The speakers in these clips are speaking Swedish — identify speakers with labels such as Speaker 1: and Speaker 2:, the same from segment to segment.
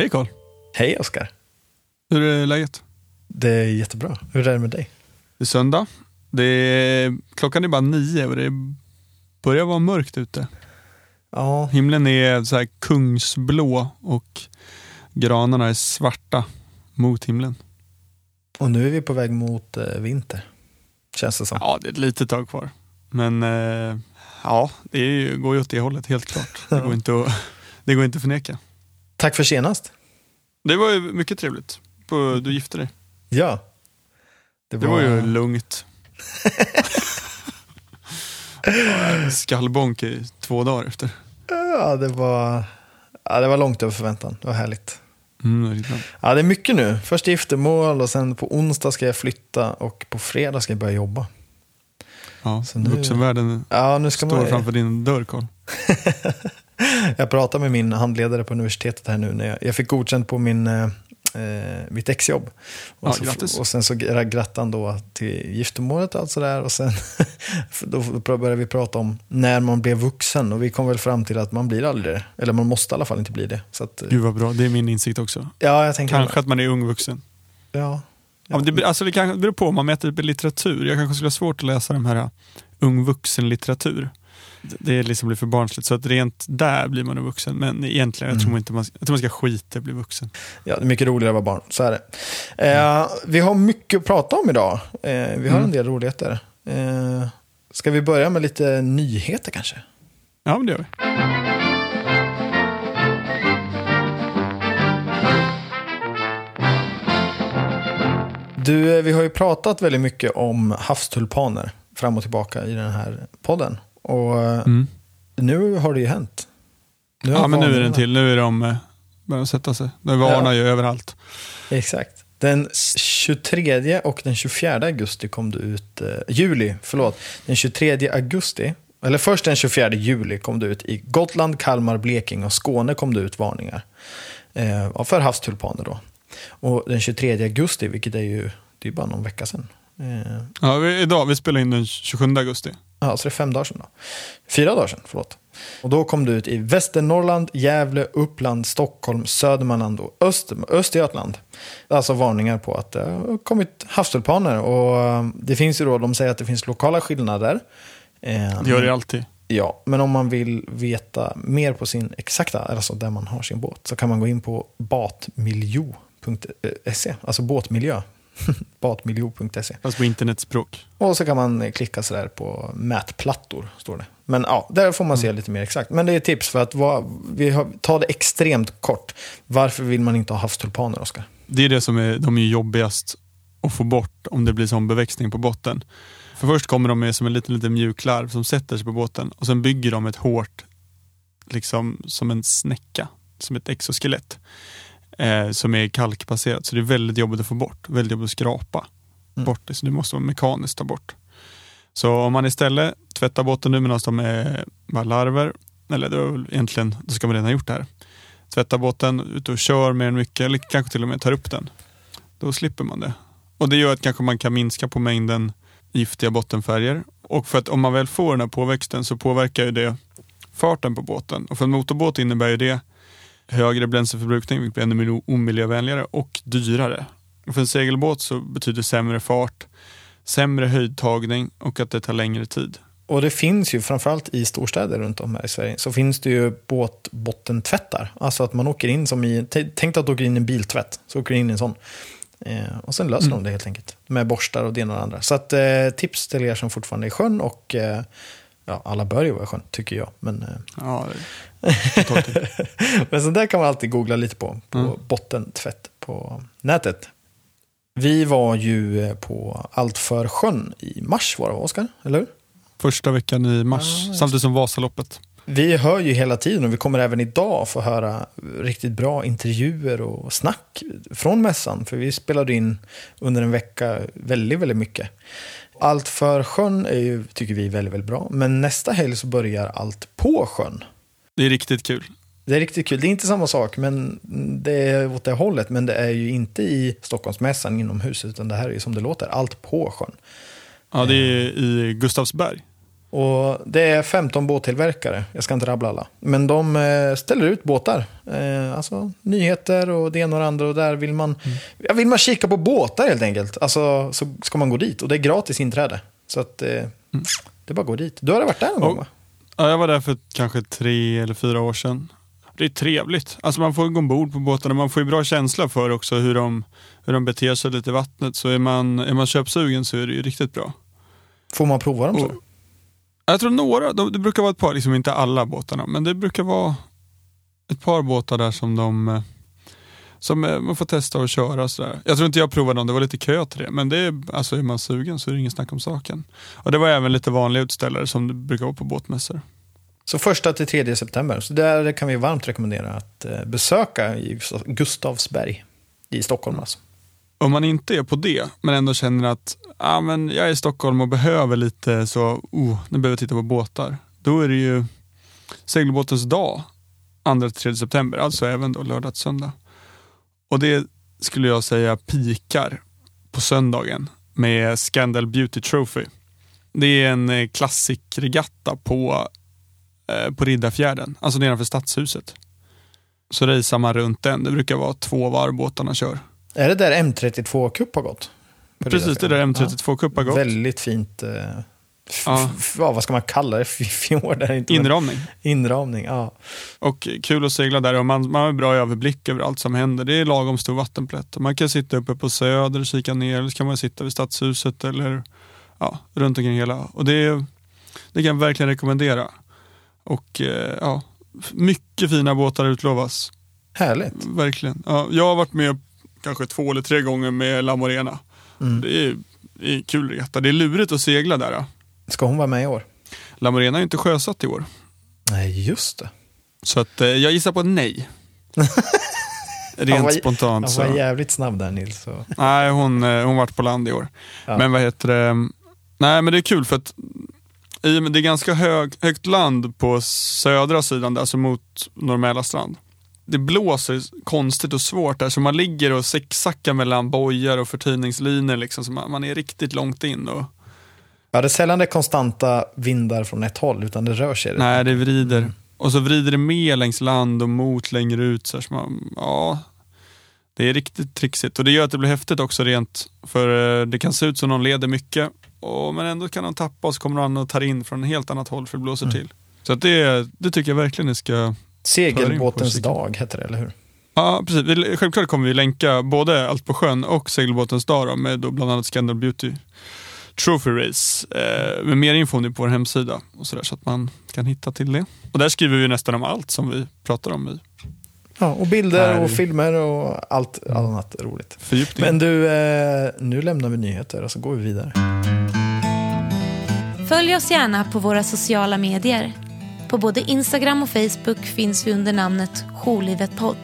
Speaker 1: Hej Karl.
Speaker 2: Hej Oskar.
Speaker 1: Hur är läget?
Speaker 2: Det är jättebra. Hur är det med dig?
Speaker 1: Det är söndag. Det är, klockan är bara nio och det börjar vara mörkt ute.
Speaker 2: Ja,
Speaker 1: Himlen är så här kungsblå och granarna är svarta mot himlen.
Speaker 2: och nu är vi på väg mot eh, vinter. Känns det som.
Speaker 1: Ja, det är ett litet tag kvar. Men eh, ja, det är ju, går ju åt det hållet helt klart. Det går inte att, det går inte att förneka.
Speaker 2: Tack för senast.
Speaker 1: Det var ju mycket trevligt. Du gifte dig.
Speaker 2: Ja.
Speaker 1: Det var ju lugnt. Skallbonk i två dagar efter.
Speaker 2: Ja, det var... Ja, det var långt över förväntan. Det var härligt.
Speaker 1: Mm.
Speaker 2: Ja, det är mycket nu. Först giftermål och sen på onsdag ska jag flytta och på fredag ska jag börja jobba.
Speaker 1: ja,
Speaker 2: Så nu-
Speaker 1: vuxenvärlden
Speaker 2: Ja, nu ska
Speaker 1: står
Speaker 2: man...
Speaker 1: framför din dörr Carl.
Speaker 2: Jag pratade med min handledare på universitetet här nu när jag, jag fick godkänt på min, eh, eh, mitt exjobb. Och,
Speaker 1: Ja,
Speaker 2: så,
Speaker 1: grattis.
Speaker 2: och sen så grattade han då till giftermålet och allt sådär. Och sen då började vi prata om när man blev vuxen och vi kom väl fram till att man blir aldrig det. Eller man måste i alla fall inte bli det. Så att, eh,
Speaker 1: Gud vad bra, det är min insikt också.
Speaker 2: ja, jag tänker...
Speaker 1: Kanske att man är ung vuxen.
Speaker 2: Ja,
Speaker 1: Ja. det, alltså det kan, beror på om man mäter litteratur. Jag kanske skulle ha svårt att läsa de här uh, ung vuxen-litteratur. Det, liksom blir för barnsligt, så att rent där blir man en vuxen. Men egentligen, jag, tror inte man, jag tror man ska skita i att bli vuxen.
Speaker 2: ja, det är mycket roligare att vara barn. Så är det. Eh, vi har mycket att prata om idag. Eh, vi har
Speaker 1: Mm.
Speaker 2: en del roligheter. Eh, ska vi börja med lite nyheter kanske?
Speaker 1: Ja, men det gör vi.
Speaker 2: Du, eh, vi har ju pratat väldigt mycket om havstulpaner fram och tillbaka i den här podden. Och eh,
Speaker 1: Mm.
Speaker 2: nu har det ju hänt. Nu
Speaker 1: Ja, men nu är den till. Nu är de eh, börjar sätta sig. De varnar ju överallt.
Speaker 2: Exakt. Den 23 och den 24 augusti kom det ut, eh, juli, förlåt. Den 23 augusti, eller först den 24 juli kom det ut i Gotland, Kalmar, Blekinge och Skåne kom det ut varningar. Eh, för havstulpaner då. Och den 23 augusti, vilket är ju, det är bara någon vecka sedan. Eh,
Speaker 1: Ja, vi, idag, vi spelar in den 27 augusti.
Speaker 2: Ja, så det är fem dagar sedan då. Fyra dagar sedan, förlåt. Och då kom det ut i Västernorrland, Gävle, Uppland, Stockholm, Södermanland och Öster, Östergötland. Alltså varningar på att det har kommit havstulpaner. Och eh, det finns ju då, de säger att det finns lokala skillnader. Eh,
Speaker 1: Det gör det alltid.
Speaker 2: Ja, men om man vill veta mer på sin exakta, alltså där man har sin båt, så kan man gå in på batmiljo.se, alltså båtmiljö. batmiljo.se.
Speaker 1: Fast på internetspråk.
Speaker 2: Och så kan man eh, klicka sådär på mätplattor, står det. Men ja, där får man se lite mer exakt. Men det är tips för att vara, vi har, ta det extremt kort. Varför vill man inte ha havstulpaner, Oskar?
Speaker 1: Det är det som är, de är jobbigast att få bort om det blir sån beväxning på botten. För först kommer de med som en liten, liten mjuk larv som sätter sig på båten och sen bygger de ett hårt, liksom som en snäcka, som ett exoskelett. Eh, som är kalkbaserat. Så det är väldigt jobbigt att få bort, väldigt jobbigt att skrapa
Speaker 2: Mm.
Speaker 1: bort det. Så det måste man mekaniskt ta bort. Så om man istället tvättar båten nu medan de är bara larver, eller det är väl egentligen, då ska man redan ha gjort det här. Tvätta båten, ut och kör mer än mycket, eller kanske till och med tar upp den. Då slipper man det. Och det gör att kanske man kan minska på mängden giftiga bottenfärger. Och för att om man väl får den här påväxten så påverkar ju det farten på båten. Och för en motorbåt innebär ju det högre bränsleförbrukning, vilket blir ännu mer omiljövänligare och dyrare. Och för en segelbåt så betyder sämre fart, sämre höjdtagning och att det tar längre tid.
Speaker 2: Och det finns ju, framförallt i storstäder runt om här i Sverige, så finns det ju båtbottentvättar. Alltså att man åker in som i, tänk dig att du åker in i en biltvätt, så åker du in i en sån. Eh, och sen löser de det helt enkelt. Med borstar och det ena och det andra. Så att, eh, tips till er som fortfarande är i sjön och eh, ja, alla bör ju vara i sjön, tycker jag. Men, eh,
Speaker 1: Ja,
Speaker 2: men så där kan man alltid googla lite på, på
Speaker 1: Mm.
Speaker 2: bottentvätt på nätet. Vi var ju eh, på Allt för sjön i mars var det, Oskar? Eller hur?
Speaker 1: Första veckan i mars,
Speaker 2: Ja,
Speaker 1: samtidigt som Vasaloppet.
Speaker 2: Vi hör ju hela tiden och vi kommer även idag få höra riktigt bra intervjuer och snack från mässan. För vi spelade in under en vecka väldigt, väldigt mycket. Allt för sjön är ju, tycker vi, väldigt, väldigt bra. Men nästa helg så börjar allt på sjön.
Speaker 1: Det är riktigt kul.
Speaker 2: Det är riktigt kul. Det är inte samma sak, men det är åt det hållet. Men det är ju inte i Stockholmsmässan inomhus, utan det här är ju som det låter, allt på sjön.
Speaker 1: Ja, det är i Gustavsberg.
Speaker 2: Och det är 15 båttillverkare, jag ska inte rabbla alla. Men de eh, ställer ut båtar. Eh, alltså nyheter och det ena och det andra. Och där vill man,
Speaker 1: Mm.
Speaker 2: vill man kika på båtar helt enkelt, alltså, så ska man gå dit. Och det är gratis inträde. Så att, eh, det är bara att gå dit. Du har varit där någon
Speaker 1: Och-
Speaker 2: gång va?
Speaker 1: Ja, jag var där för kanske tre eller fyra år sedan. Det är trevligt. Alltså man får gå ombord på båtarna. Man får ju bra känsla för också hur de, hur de beter sig lite i vattnet. Så är man, är man köpsugen så är det ju riktigt bra.
Speaker 2: Får man prova dem? tror
Speaker 1: Och-
Speaker 2: du?
Speaker 1: Jag tror några, de- det brukar vara ett par, liksom inte alla båtarna, men det brukar vara ett par båtar där som de eh, som eh, man får testa att köra. Sådär. Jag tror inte jag provade dem, det var lite kö till det. Men det är, alltså är man sugen så är det ingen snack om saken. Och Det var även lite vanliga utställare som det brukar vara på båtmässor.
Speaker 2: Så första till tredje september. Så där kan vi varmt rekommendera att eh, besöka i Gustavsberg i Stockholm. Alltså.
Speaker 1: Om man inte är på det, men ändå känner att ah, men jag är i Stockholm och behöver lite så, oh, nu behöver jag titta på båtar. Då är det ju segelbåtens dag, 2-3 september, alltså även då lördag till söndag. Och det skulle jag säga pikar på söndagen med Scandal Beauty Trophy. Det är en eh, klassisk klassikregatta på, eh, på Riddarfjärden, alltså nedanför Stadshuset. Så rejsar man runt den, det brukar vara två varv båtarna kör.
Speaker 2: Är det där M32 Cup har gått?
Speaker 1: Precis, det
Speaker 2: Riddarfjärden?
Speaker 1: där M32 Cup har gått.
Speaker 2: Väldigt fint. Eh,
Speaker 1: Ja.
Speaker 2: vad ska man kalla det? Fjord? Är inte men-
Speaker 1: Inramning.
Speaker 2: Inramning, ja.
Speaker 1: Och kul att segla där och man, man har bra överblick över allt som händer. Det är lagom stor vattenplätt. Man kan sitta uppe på Söder och kika ner eller så kan man sitta vid Stadshuset eller ja, runt omkring hela. Och det, det kan jag verkligen rekommendera. Och eh, ja, mycket fina båtar utlovas.
Speaker 2: Härligt.
Speaker 1: Verkligen. Ja, jag har varit med kanske två eller tre gånger med La Morena.
Speaker 2: Mm.
Speaker 1: Det, är, det är kul regatta. Det är lurigt att segla där.
Speaker 2: Ska hon vara med i år?
Speaker 1: La Morena är inte sjösatt i år.
Speaker 2: Nej, just det.
Speaker 1: Så att, eh, jag gissar på nej.
Speaker 2: Han
Speaker 1: Rent
Speaker 2: var-
Speaker 1: spontant.
Speaker 2: Han
Speaker 1: Så.
Speaker 2: var jävligt snabb där Nils. Så.
Speaker 1: Nej, hon, eh, hon vart på land i år.
Speaker 2: Ja.
Speaker 1: Men vad heter det? Nej, men det är kul för att i det är ganska hög, högt land på södra sidan, alltså mot Norr strand. Det blåser konstigt och svårt där, så man ligger och zigzaggar mellan bojar och förtöjningslinjer. Liksom, så man, man är riktigt långt in. Och,
Speaker 2: Ja, det är sällan det är konstanta vindar från ett håll, utan det rör sig.
Speaker 1: nej, det vrider. Och så vrider det med längs land och mot längre ut. Så, här, så man, ja, det är riktigt trixigt. Och det gör att det blir häftigt också rent. För eh, det kan se ut som någon leder mycket. Och, men ändå kan de tappa och så kommer någon och tar in från ett helt annat håll för det blåser till. Så att det, det tycker jag verkligen ni ska...
Speaker 2: Segelbåtens dag heter det, eller hur?
Speaker 1: Ja, precis. Självklart kommer vi länka både Allt på sjön och Segelbåtens dag då, med då bland annat Scandal Beauty Trophy Race. Eh, med mer info om det på vår hemsida och så, där, så att man kan hitta till det. Och där skriver vi nästan om allt som vi pratar om i
Speaker 2: Ja, och bilder
Speaker 1: Här.
Speaker 2: och filmer och allt annat roligt.
Speaker 1: fördjupning.
Speaker 2: Men du, eh, nu lämnar vi nyheter och så går vi vidare.
Speaker 3: Följ oss gärna på våra sociala medier. På både Instagram och Facebook finns vi under namnet Jourlivet podd.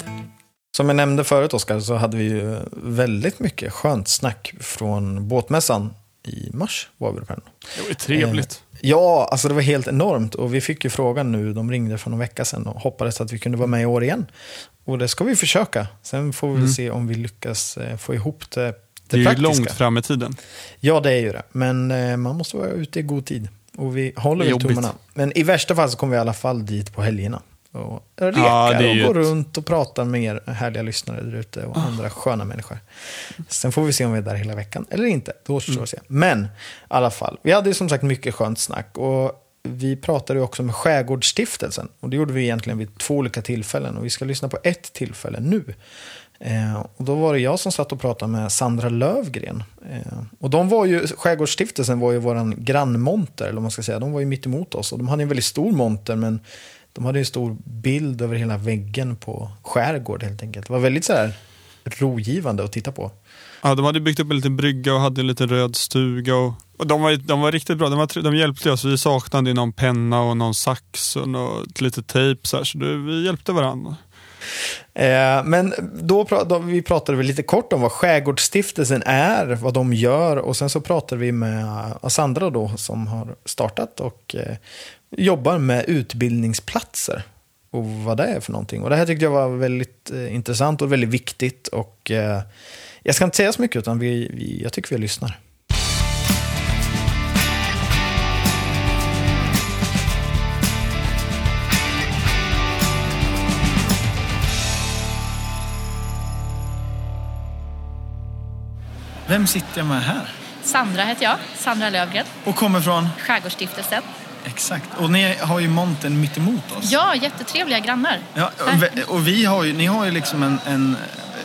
Speaker 2: Som jag nämnde förut, Oskar, så hade vi ju väldigt mycket skönt snack från båtmässan i mars. Var vi på den.
Speaker 1: det var ju trevligt.
Speaker 2: Ja, alltså det var helt enormt. Och vi fick ju frågan nu, de ringde för någon vecka sedan och hoppades att vi kunde vara med i år igen. Och det ska vi försöka. Sen får vi väl se om vi lyckas eh, få ihop det, det,
Speaker 1: Mm. det är ju
Speaker 2: praktiska.
Speaker 1: långt fram i tiden.
Speaker 2: Ja, det är ju det. Men eh, man måste vara ute i god tid. Och vi håller väl tummarna. Men i värsta fall så kommer vi i alla fall dit på helgerna. Och rekar
Speaker 1: Ja,
Speaker 2: och går
Speaker 1: ett-
Speaker 2: runt och pratar med er härliga lyssnare där ute och andra sköna människor. Sen får vi se om vi är där hela veckan eller inte. Det återstår
Speaker 1: Mm.
Speaker 2: att se. Men i alla fall, vi hade ju som sagt mycket skönt snack. Och vi pratade ju också med Skärgårdsstiftelsen. Och det gjorde vi egentligen vid två olika tillfällen. Och vi ska lyssna på ett tillfälle nu. Eh, och då var det jag som satt och pratade med Sandra Lövgren. Eh, och de var ju, Skärgårdsstiftelsen var ju våran grannmonter, eller man ska säga. De var ju mitt emot oss. Och de hade en väldigt stor monter, men de hade en stor bild över hela väggen på skärgård helt enkelt. Det var väldigt så här rogivande att titta på.
Speaker 1: Ja, de hade byggt upp en liten brygga och hade en liten röd stuga. Och, och de, var, de var riktigt bra. De, var, de hjälpte oss. Vi saknade någon penna och någon sax och något, lite tejp. Så, här, så det, vi hjälpte varandra.
Speaker 2: Eh, men då, då vi pratade vi lite kort om vad Skärgårdsstiftelsen är, vad de gör och sen så pratade vi med eh, Sandra då som har startat och eh, jobbar med utbildningsplatser och vad det är för någonting. Och det här tyckte jag var väldigt eh, intressant och väldigt viktigt och eh, jag ska inte säga så mycket utan vi, vi, jag tycker vi lyssnar.
Speaker 4: Vem sitter jag med här?
Speaker 5: Sandra heter jag, Sandra Lövgren,
Speaker 4: Och kommer från?
Speaker 5: Skärgårdsstiftelsen.
Speaker 4: Exakt. Och ni har ju monten mitt emot oss.
Speaker 5: Ja, jättetrevliga grannar.
Speaker 4: Ja, och vi- har ju, ni har ju liksom en, en,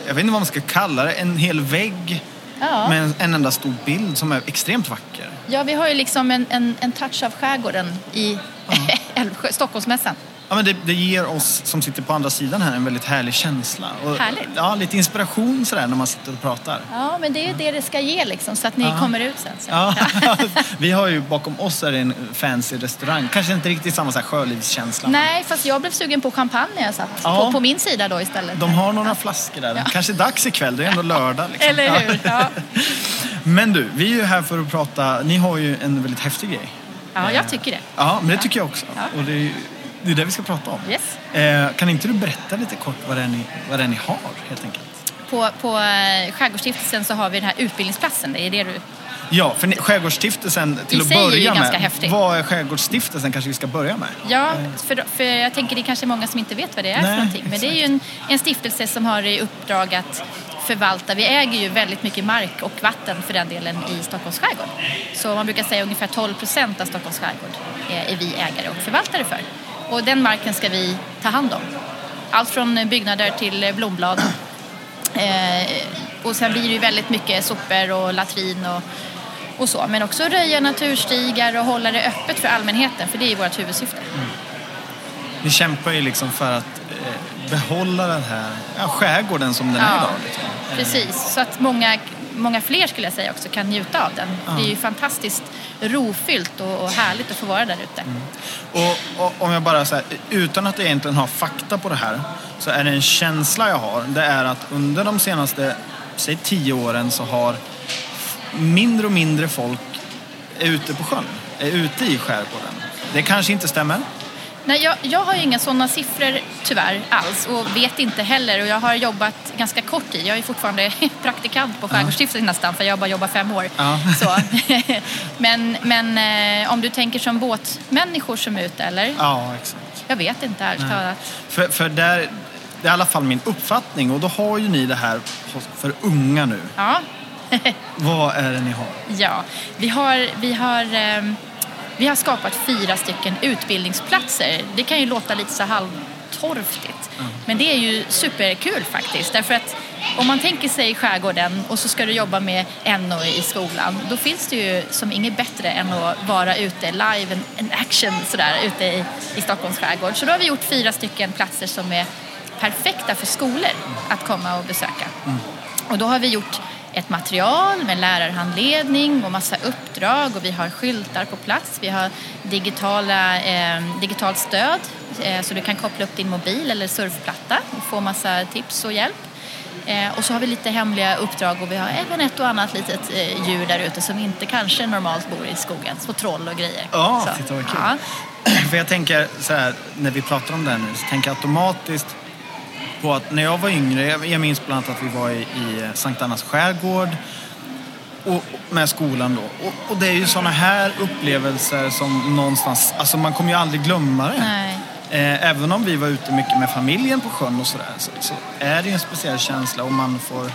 Speaker 4: jag vet inte vad man ska kalla det, en hel vägg
Speaker 5: Ja.
Speaker 4: med en, en enda stor bild som är extremt vacker.
Speaker 5: Ja, vi har ju liksom en, en, en touch av skärgården i Älvsjö, Stockholmsmässan.
Speaker 4: Ja, men det, det ger oss som sitter på andra sidan här en väldigt härlig känsla. Och,
Speaker 5: Härligt.
Speaker 4: Ja, lite inspiration sådär när man sitter och pratar.
Speaker 5: Ja, men det är ju det det ska ge liksom, så att ni
Speaker 4: Ja.
Speaker 5: kommer ut sen. Så.
Speaker 4: Ja, vi har ju bakom oss är en fancy restaurang. Kanske inte riktigt samma så här sjölivskänsla.
Speaker 5: Nej, fast jag blev sugen på champagne när jag satt
Speaker 4: Ja.
Speaker 5: på, på min sida då istället.
Speaker 4: De har några flaskor där. Kanske dags ikväll, det är ändå lördag. Liksom.
Speaker 5: Eller hur? Ja.
Speaker 4: Men du, vi är ju här för att prata, ni har ju en väldigt häftig grej.
Speaker 5: ja, jag tycker det.
Speaker 4: Ja, men det tycker jag också.
Speaker 5: Ja.
Speaker 4: Och det det är det vi ska prata om.
Speaker 5: Yes.
Speaker 4: Eh, kan inte du berätta lite kort vad det är ni, vad det är ni har helt enkelt?
Speaker 5: På, på eh, Skärgårdsstiftelsen så har vi den här utbildningsplatsen. Det är det du...
Speaker 4: Ja, för Skärgårdsstiftelsen till
Speaker 5: I
Speaker 4: att börja med.
Speaker 5: häftig.
Speaker 4: Vad är Skärgårdsstiftelsen kanske vi ska börja med?
Speaker 5: Ja, för, för jag tänker det är kanske är många som inte vet vad det är
Speaker 4: Nej,
Speaker 5: för någonting. Men det är ju en, en stiftelse som har i uppdrag att förvalta. Vi äger ju väldigt mycket mark och vatten för den delen i Stockholms skärgård. Så man brukar säga ungefär 12 procent av Stockholms skärgård är, är vi ägare och förvaltare för. Och den marken ska vi ta hand om. Allt från byggnader till blomblad. Eh, och sen blir det ju väldigt mycket sopor och latrin och, och så. Men också röja naturstigar och hålla det öppet för allmänheten. För det är ju vårt huvudsyfte.
Speaker 4: Ni kämpar ju liksom för att eh, behålla den här ja, skärgården som den är
Speaker 5: Ja.
Speaker 4: idag. Liksom.
Speaker 5: Precis, så att många, många fler skulle jag säga också kan njuta av den. Det är ju fantastiskt rofyllt och, och härligt att få vara där ute.
Speaker 4: Och, och om jag bara så här, utan att jag egentligen har fakta på det här, så är det en känsla jag har. Det är att under de senaste, säg tio åren så har mindre och mindre folk är ute på sjön, är ute i skärgården. Det kanske inte stämmer.
Speaker 5: Nej, jag, jag har ju inga sådana siffror tyvärr alls och vet inte heller. Och jag har jobbat ganska kort tid. Jag är fortfarande praktikant på Skärgårdsstiftelsen nästan för jag har bara jobbat fem år.
Speaker 4: Ja.
Speaker 5: Så. men men eh, om du tänker som båtmänniskor som är ute eller?
Speaker 4: Ja, exakt.
Speaker 5: Jag vet inte ärligt talat.
Speaker 4: För, för där, det är i alla fall min uppfattning och då har ju ni det här för unga nu.
Speaker 5: Ja.
Speaker 4: Vad är det ni har?
Speaker 5: Ja, vi har, vi har, ehm, vi har skapat fyra stycken utbildningsplatser. Det kan ju låta lite så halvtorftigt. Men det är ju superkul faktiskt. Därför att om man tänker sig skärgården och så ska du jobba med NO i skolan. Då finns det ju som inget bättre än att vara ute live, en, action sådär ute i, i Stockholms skärgård. Så då har vi gjort fyra stycken platser som är perfekta för skolor att komma och besöka. Och då har vi gjort ett material med lärarhandledning och massa uppdrag och vi har skyltar på plats. Vi har digitala, eh, digitalt stöd eh, så du kan koppla upp din mobil eller surfplatta och få massa tips och hjälp. Eh, och så har vi lite hemliga uppdrag och vi har även ett och annat litet eh, djur där ute som inte kanske normalt bor i skogen. Så troll och grejer.
Speaker 4: Ja,
Speaker 5: så,
Speaker 4: titta vad kul.
Speaker 5: Ja.
Speaker 4: För jag tänker så här, när vi pratar om det här nu, så tänker jag automatiskt på att när jag var yngre, jag minns bland annat att vi var i, i Sankt Annas skärgård och, med skolan då. Och, och det är ju sådana här upplevelser som någonstans, alltså man kommer ju aldrig glömma det.
Speaker 5: Nej.
Speaker 4: Eh, även om vi var ute mycket med familjen på sjön och sådär så, så är det ju en speciell känsla och man får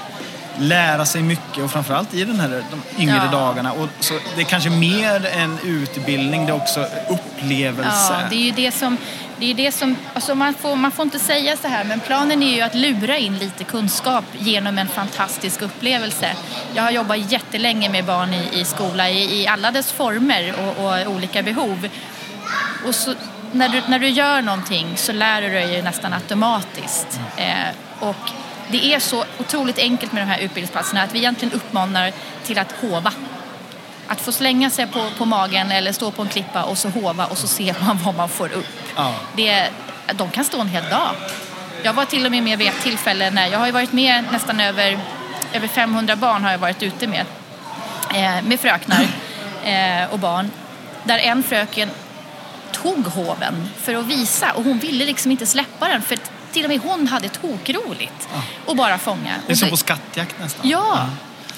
Speaker 4: lära sig mycket och framförallt i den här, de yngre
Speaker 5: Ja.
Speaker 4: dagarna. Och så det är kanske mer än utbildning, det är också upplevelse.
Speaker 5: Ja, det är ju det som... Det är det som alltså man, får, man får inte säga så här, men planen är ju att lura in lite kunskap genom en fantastisk upplevelse. Jag har jobbat jättelänge med barn i, i skola i, i alla dess former och, och olika behov. Och så, när, du, när du gör någonting så lär du dig ju nästan automatiskt. Eh, och det är så otroligt enkelt med de här utbildningsplatserna att vi egentligen uppmanar till att hova. Att få slänga sig på, på magen eller stå på en klippa och så hova och så ser man vad man får upp.
Speaker 4: Ja.
Speaker 5: Det, de kan stå en hel dag. Jag var till och med med vid ett tillfälle när jag har varit med nästan över, över 500 barn har jag varit ute med. Eh, med fröknar eh, och barn. Där en fröken tog hoven för att visa och hon ville liksom inte släppa den för till och med hon hade tokroligt och bara fånga.
Speaker 4: Det är som på skattjakt nästan.
Speaker 5: Ja,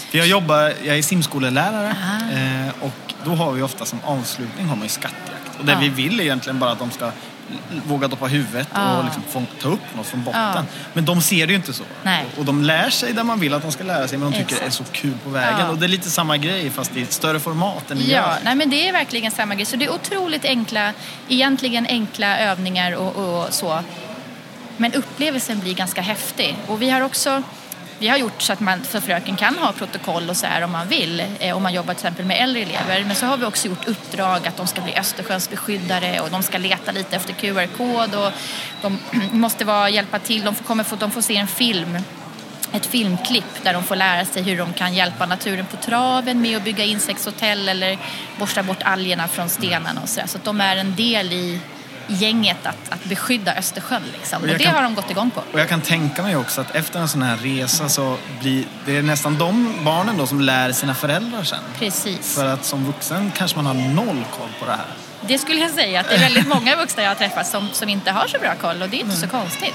Speaker 4: För jag jobbar, jag är simskolelärare eh, och då har vi ofta som avslutning har man ju skattjakt. Och det
Speaker 5: Ja.
Speaker 4: vi vill är egentligen bara att de ska våga doppa huvudet
Speaker 5: Ja.
Speaker 4: och liksom få, ta upp något från botten.
Speaker 5: Ja.
Speaker 4: Men de ser det ju inte så.
Speaker 5: Nej.
Speaker 4: Och de lär sig där man vill att de ska lära sig men de tycker
Speaker 5: Exakt.
Speaker 4: det är så kul på vägen.
Speaker 5: Ja.
Speaker 4: Och det är lite samma grej fast i ett större format än
Speaker 5: Ja,
Speaker 4: gör.
Speaker 5: nej men det är verkligen samma grej. Så det är otroligt enkla, egentligen enkla övningar och, och så. Men upplevelsen blir ganska häftig. Och vi har också vi har gjort så att man så fröken kan ha protokoll och så här om man vill. Eh, om man jobbar till exempel med äldre elever. Men så har vi också gjort uppdrag att de ska bli Östersjöns beskyddare och de ska leta lite efter QR-kod och de måste vara, hjälpa till. De får, kommer få, de får se en film ett filmklipp där de får lära sig hur de kan hjälpa naturen på traven med att bygga insektshotell eller borsta bort algerna från stenarna och så, så att de är en del i gänget att, att beskydda Östersjön. Liksom.
Speaker 4: Och
Speaker 5: Och det
Speaker 4: kan-
Speaker 5: har de gått igång på.
Speaker 4: Och jag kan tänka mig också att efter en sån här resa så blir det är nästan de barnen då som lär sina föräldrar sen.
Speaker 5: Precis.
Speaker 4: För att som vuxen kanske man har noll koll på det här.
Speaker 5: Det skulle jag säga att det är väldigt många vuxna jag har träffat som, som inte har så bra koll och det är inte så konstigt.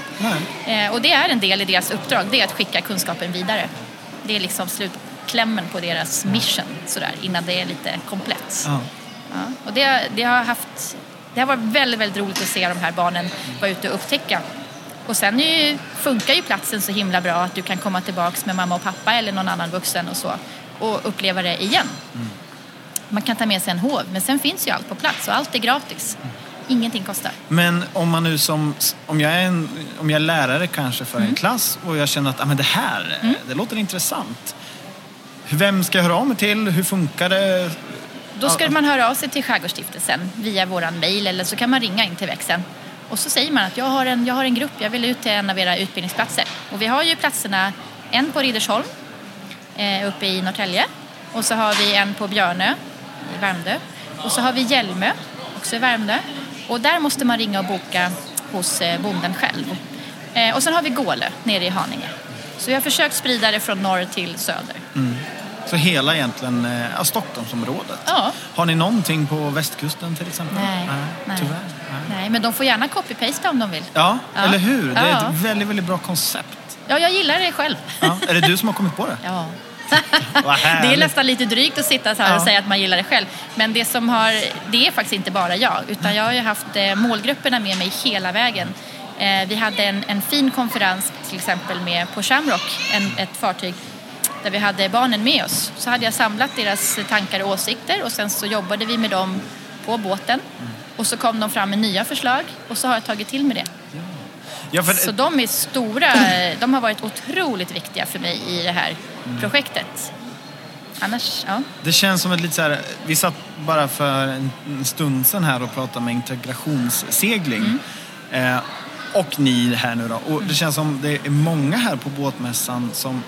Speaker 4: Nej.
Speaker 5: Eh, och det är en del i deras uppdrag, det är att skicka kunskapen vidare. Det är liksom slutklämmen på deras mission sådär, innan det är lite komplett.
Speaker 4: Ja.
Speaker 5: Ja, och det, det, har haft, det har varit väldigt, väldigt roligt att se de här barnen vara ute och upptäcka. Och sen ju, funkar ju platsen så himla bra att du kan komma tillbaks med mamma och pappa eller någon annan vuxen och så och uppleva det igen. Man kan ta med sig en hov, men sen finns ju allt på plats och allt är gratis. Ingenting kostar.
Speaker 4: Men om man nu som, om jag är, en, om jag är lärare kanske för
Speaker 5: Mm.
Speaker 4: en klass och jag känner att ah, men det här, det låter intressant. Vem ska jag höra av mig till? Hur funkar det?
Speaker 5: Då ska man höra av sig till Skärgårdsstiftelsen via våran mail eller så kan man ringa in till växeln. Och så säger man att jag har, en, jag har en grupp, jag vill ut till en av era utbildningsplatser. Och vi har ju platserna, en på Riddersholm eh, uppe i Norrtälje. Och så har vi en på Björnö i Värmdö. Och så har vi Hjälmö, också i Värmdö. Och där måste man ringa och boka hos eh, bonden själv. Eh, och sen har vi Gålö nere i Haninge. Så vi har försökt sprida det från norr till söder.
Speaker 4: Så hela egentligen eh, ja, Stockholmsområdet.
Speaker 5: Ja.
Speaker 4: Har ni någonting på västkusten till exempel?
Speaker 5: Nej, nej.
Speaker 4: Tyvärr. Nej.
Speaker 5: Nej, men de får gärna copy-pasta om de vill.
Speaker 4: Ja,
Speaker 5: Ja.
Speaker 4: eller hur? Det är ett väldigt, väldigt bra koncept.
Speaker 5: Ja, jag gillar det själv.
Speaker 4: Är det du som har kommit på det?
Speaker 5: Ja. Det är nästan lite drygt att sitta så här och säga att man gillar det själv. Men det som har, det är faktiskt inte bara jag, utan jag har ju haft eh, målgrupperna med mig hela vägen. Eh, vi hade en, en fin konferens till exempel med på Shamrock, en, ett fartyg där vi hade barnen med oss. Så hade jag samlat deras tankar och åsikter och sen så jobbade vi med dem på båten. Och så kom de fram med nya förslag och så har jag tagit till med det.
Speaker 4: Ja, för,
Speaker 5: Så de är stora, de har varit otroligt viktiga för mig i det här projektet. Annars, ja.
Speaker 4: Det känns som ett lite så här, vi satt bara för en stund sedan här och pratade med integrationssegling. Eh, och ni här nu då. Och det känns som det är många här på båtmässan som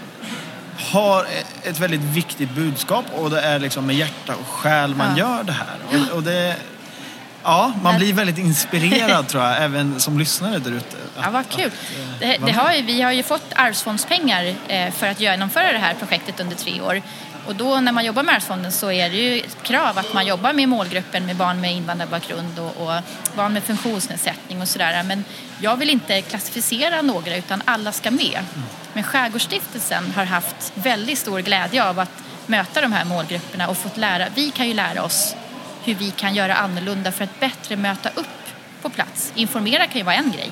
Speaker 4: har ett väldigt viktigt budskap och det är liksom med hjärta och själ man
Speaker 5: Ja.
Speaker 4: gör det här. Och, och det, ja, man blir väldigt inspirerad tror jag, även som lyssnare där ute.
Speaker 5: Ja, vad kul. Det,
Speaker 4: vara
Speaker 5: det
Speaker 4: med.
Speaker 5: har ju, vi har ju fått arvsfondspengar eh, för att genomföra det här projektet under tre år. Och då när man jobbar med Arvsfonden så är det ju ett krav att man jobbar med målgruppen med barn med invandrarbakgrund och, och barn med funktionsnedsättning och sådär. Men jag vill inte klassificera några utan alla ska med. Men Skärgårdsstiftelsen har haft väldigt stor glädje av att möta de här målgrupperna och fått lära, vi kan ju lära oss hur vi kan göra annorlunda för att bättre möta upp på plats. Informera kan ju vara en grej.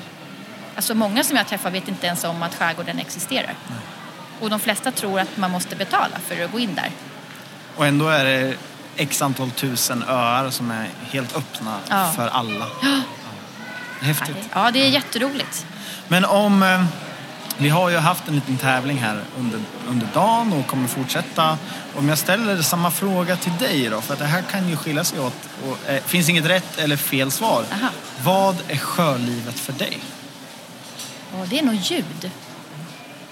Speaker 5: Alltså många som jag träffar vet inte ens om att skärgården existerar. Och de flesta tror att man måste betala för att gå in där.
Speaker 4: Och ändå är det x antal tusen öar som är helt öppna
Speaker 5: Ja.
Speaker 4: för alla. Ja. Häftigt.
Speaker 5: Ja, det är jätteroligt.
Speaker 4: Men om... Eh, vi har ju haft en liten tävling här under, under dagen och kommer fortsätta. Om jag ställer samma fråga till dig då, för att det här kan ju skilja sig åt. Och, eh, finns inget rätt eller fel svar.
Speaker 5: Aha.
Speaker 4: Vad är sjölivet för dig?
Speaker 5: Och det är nog ljud.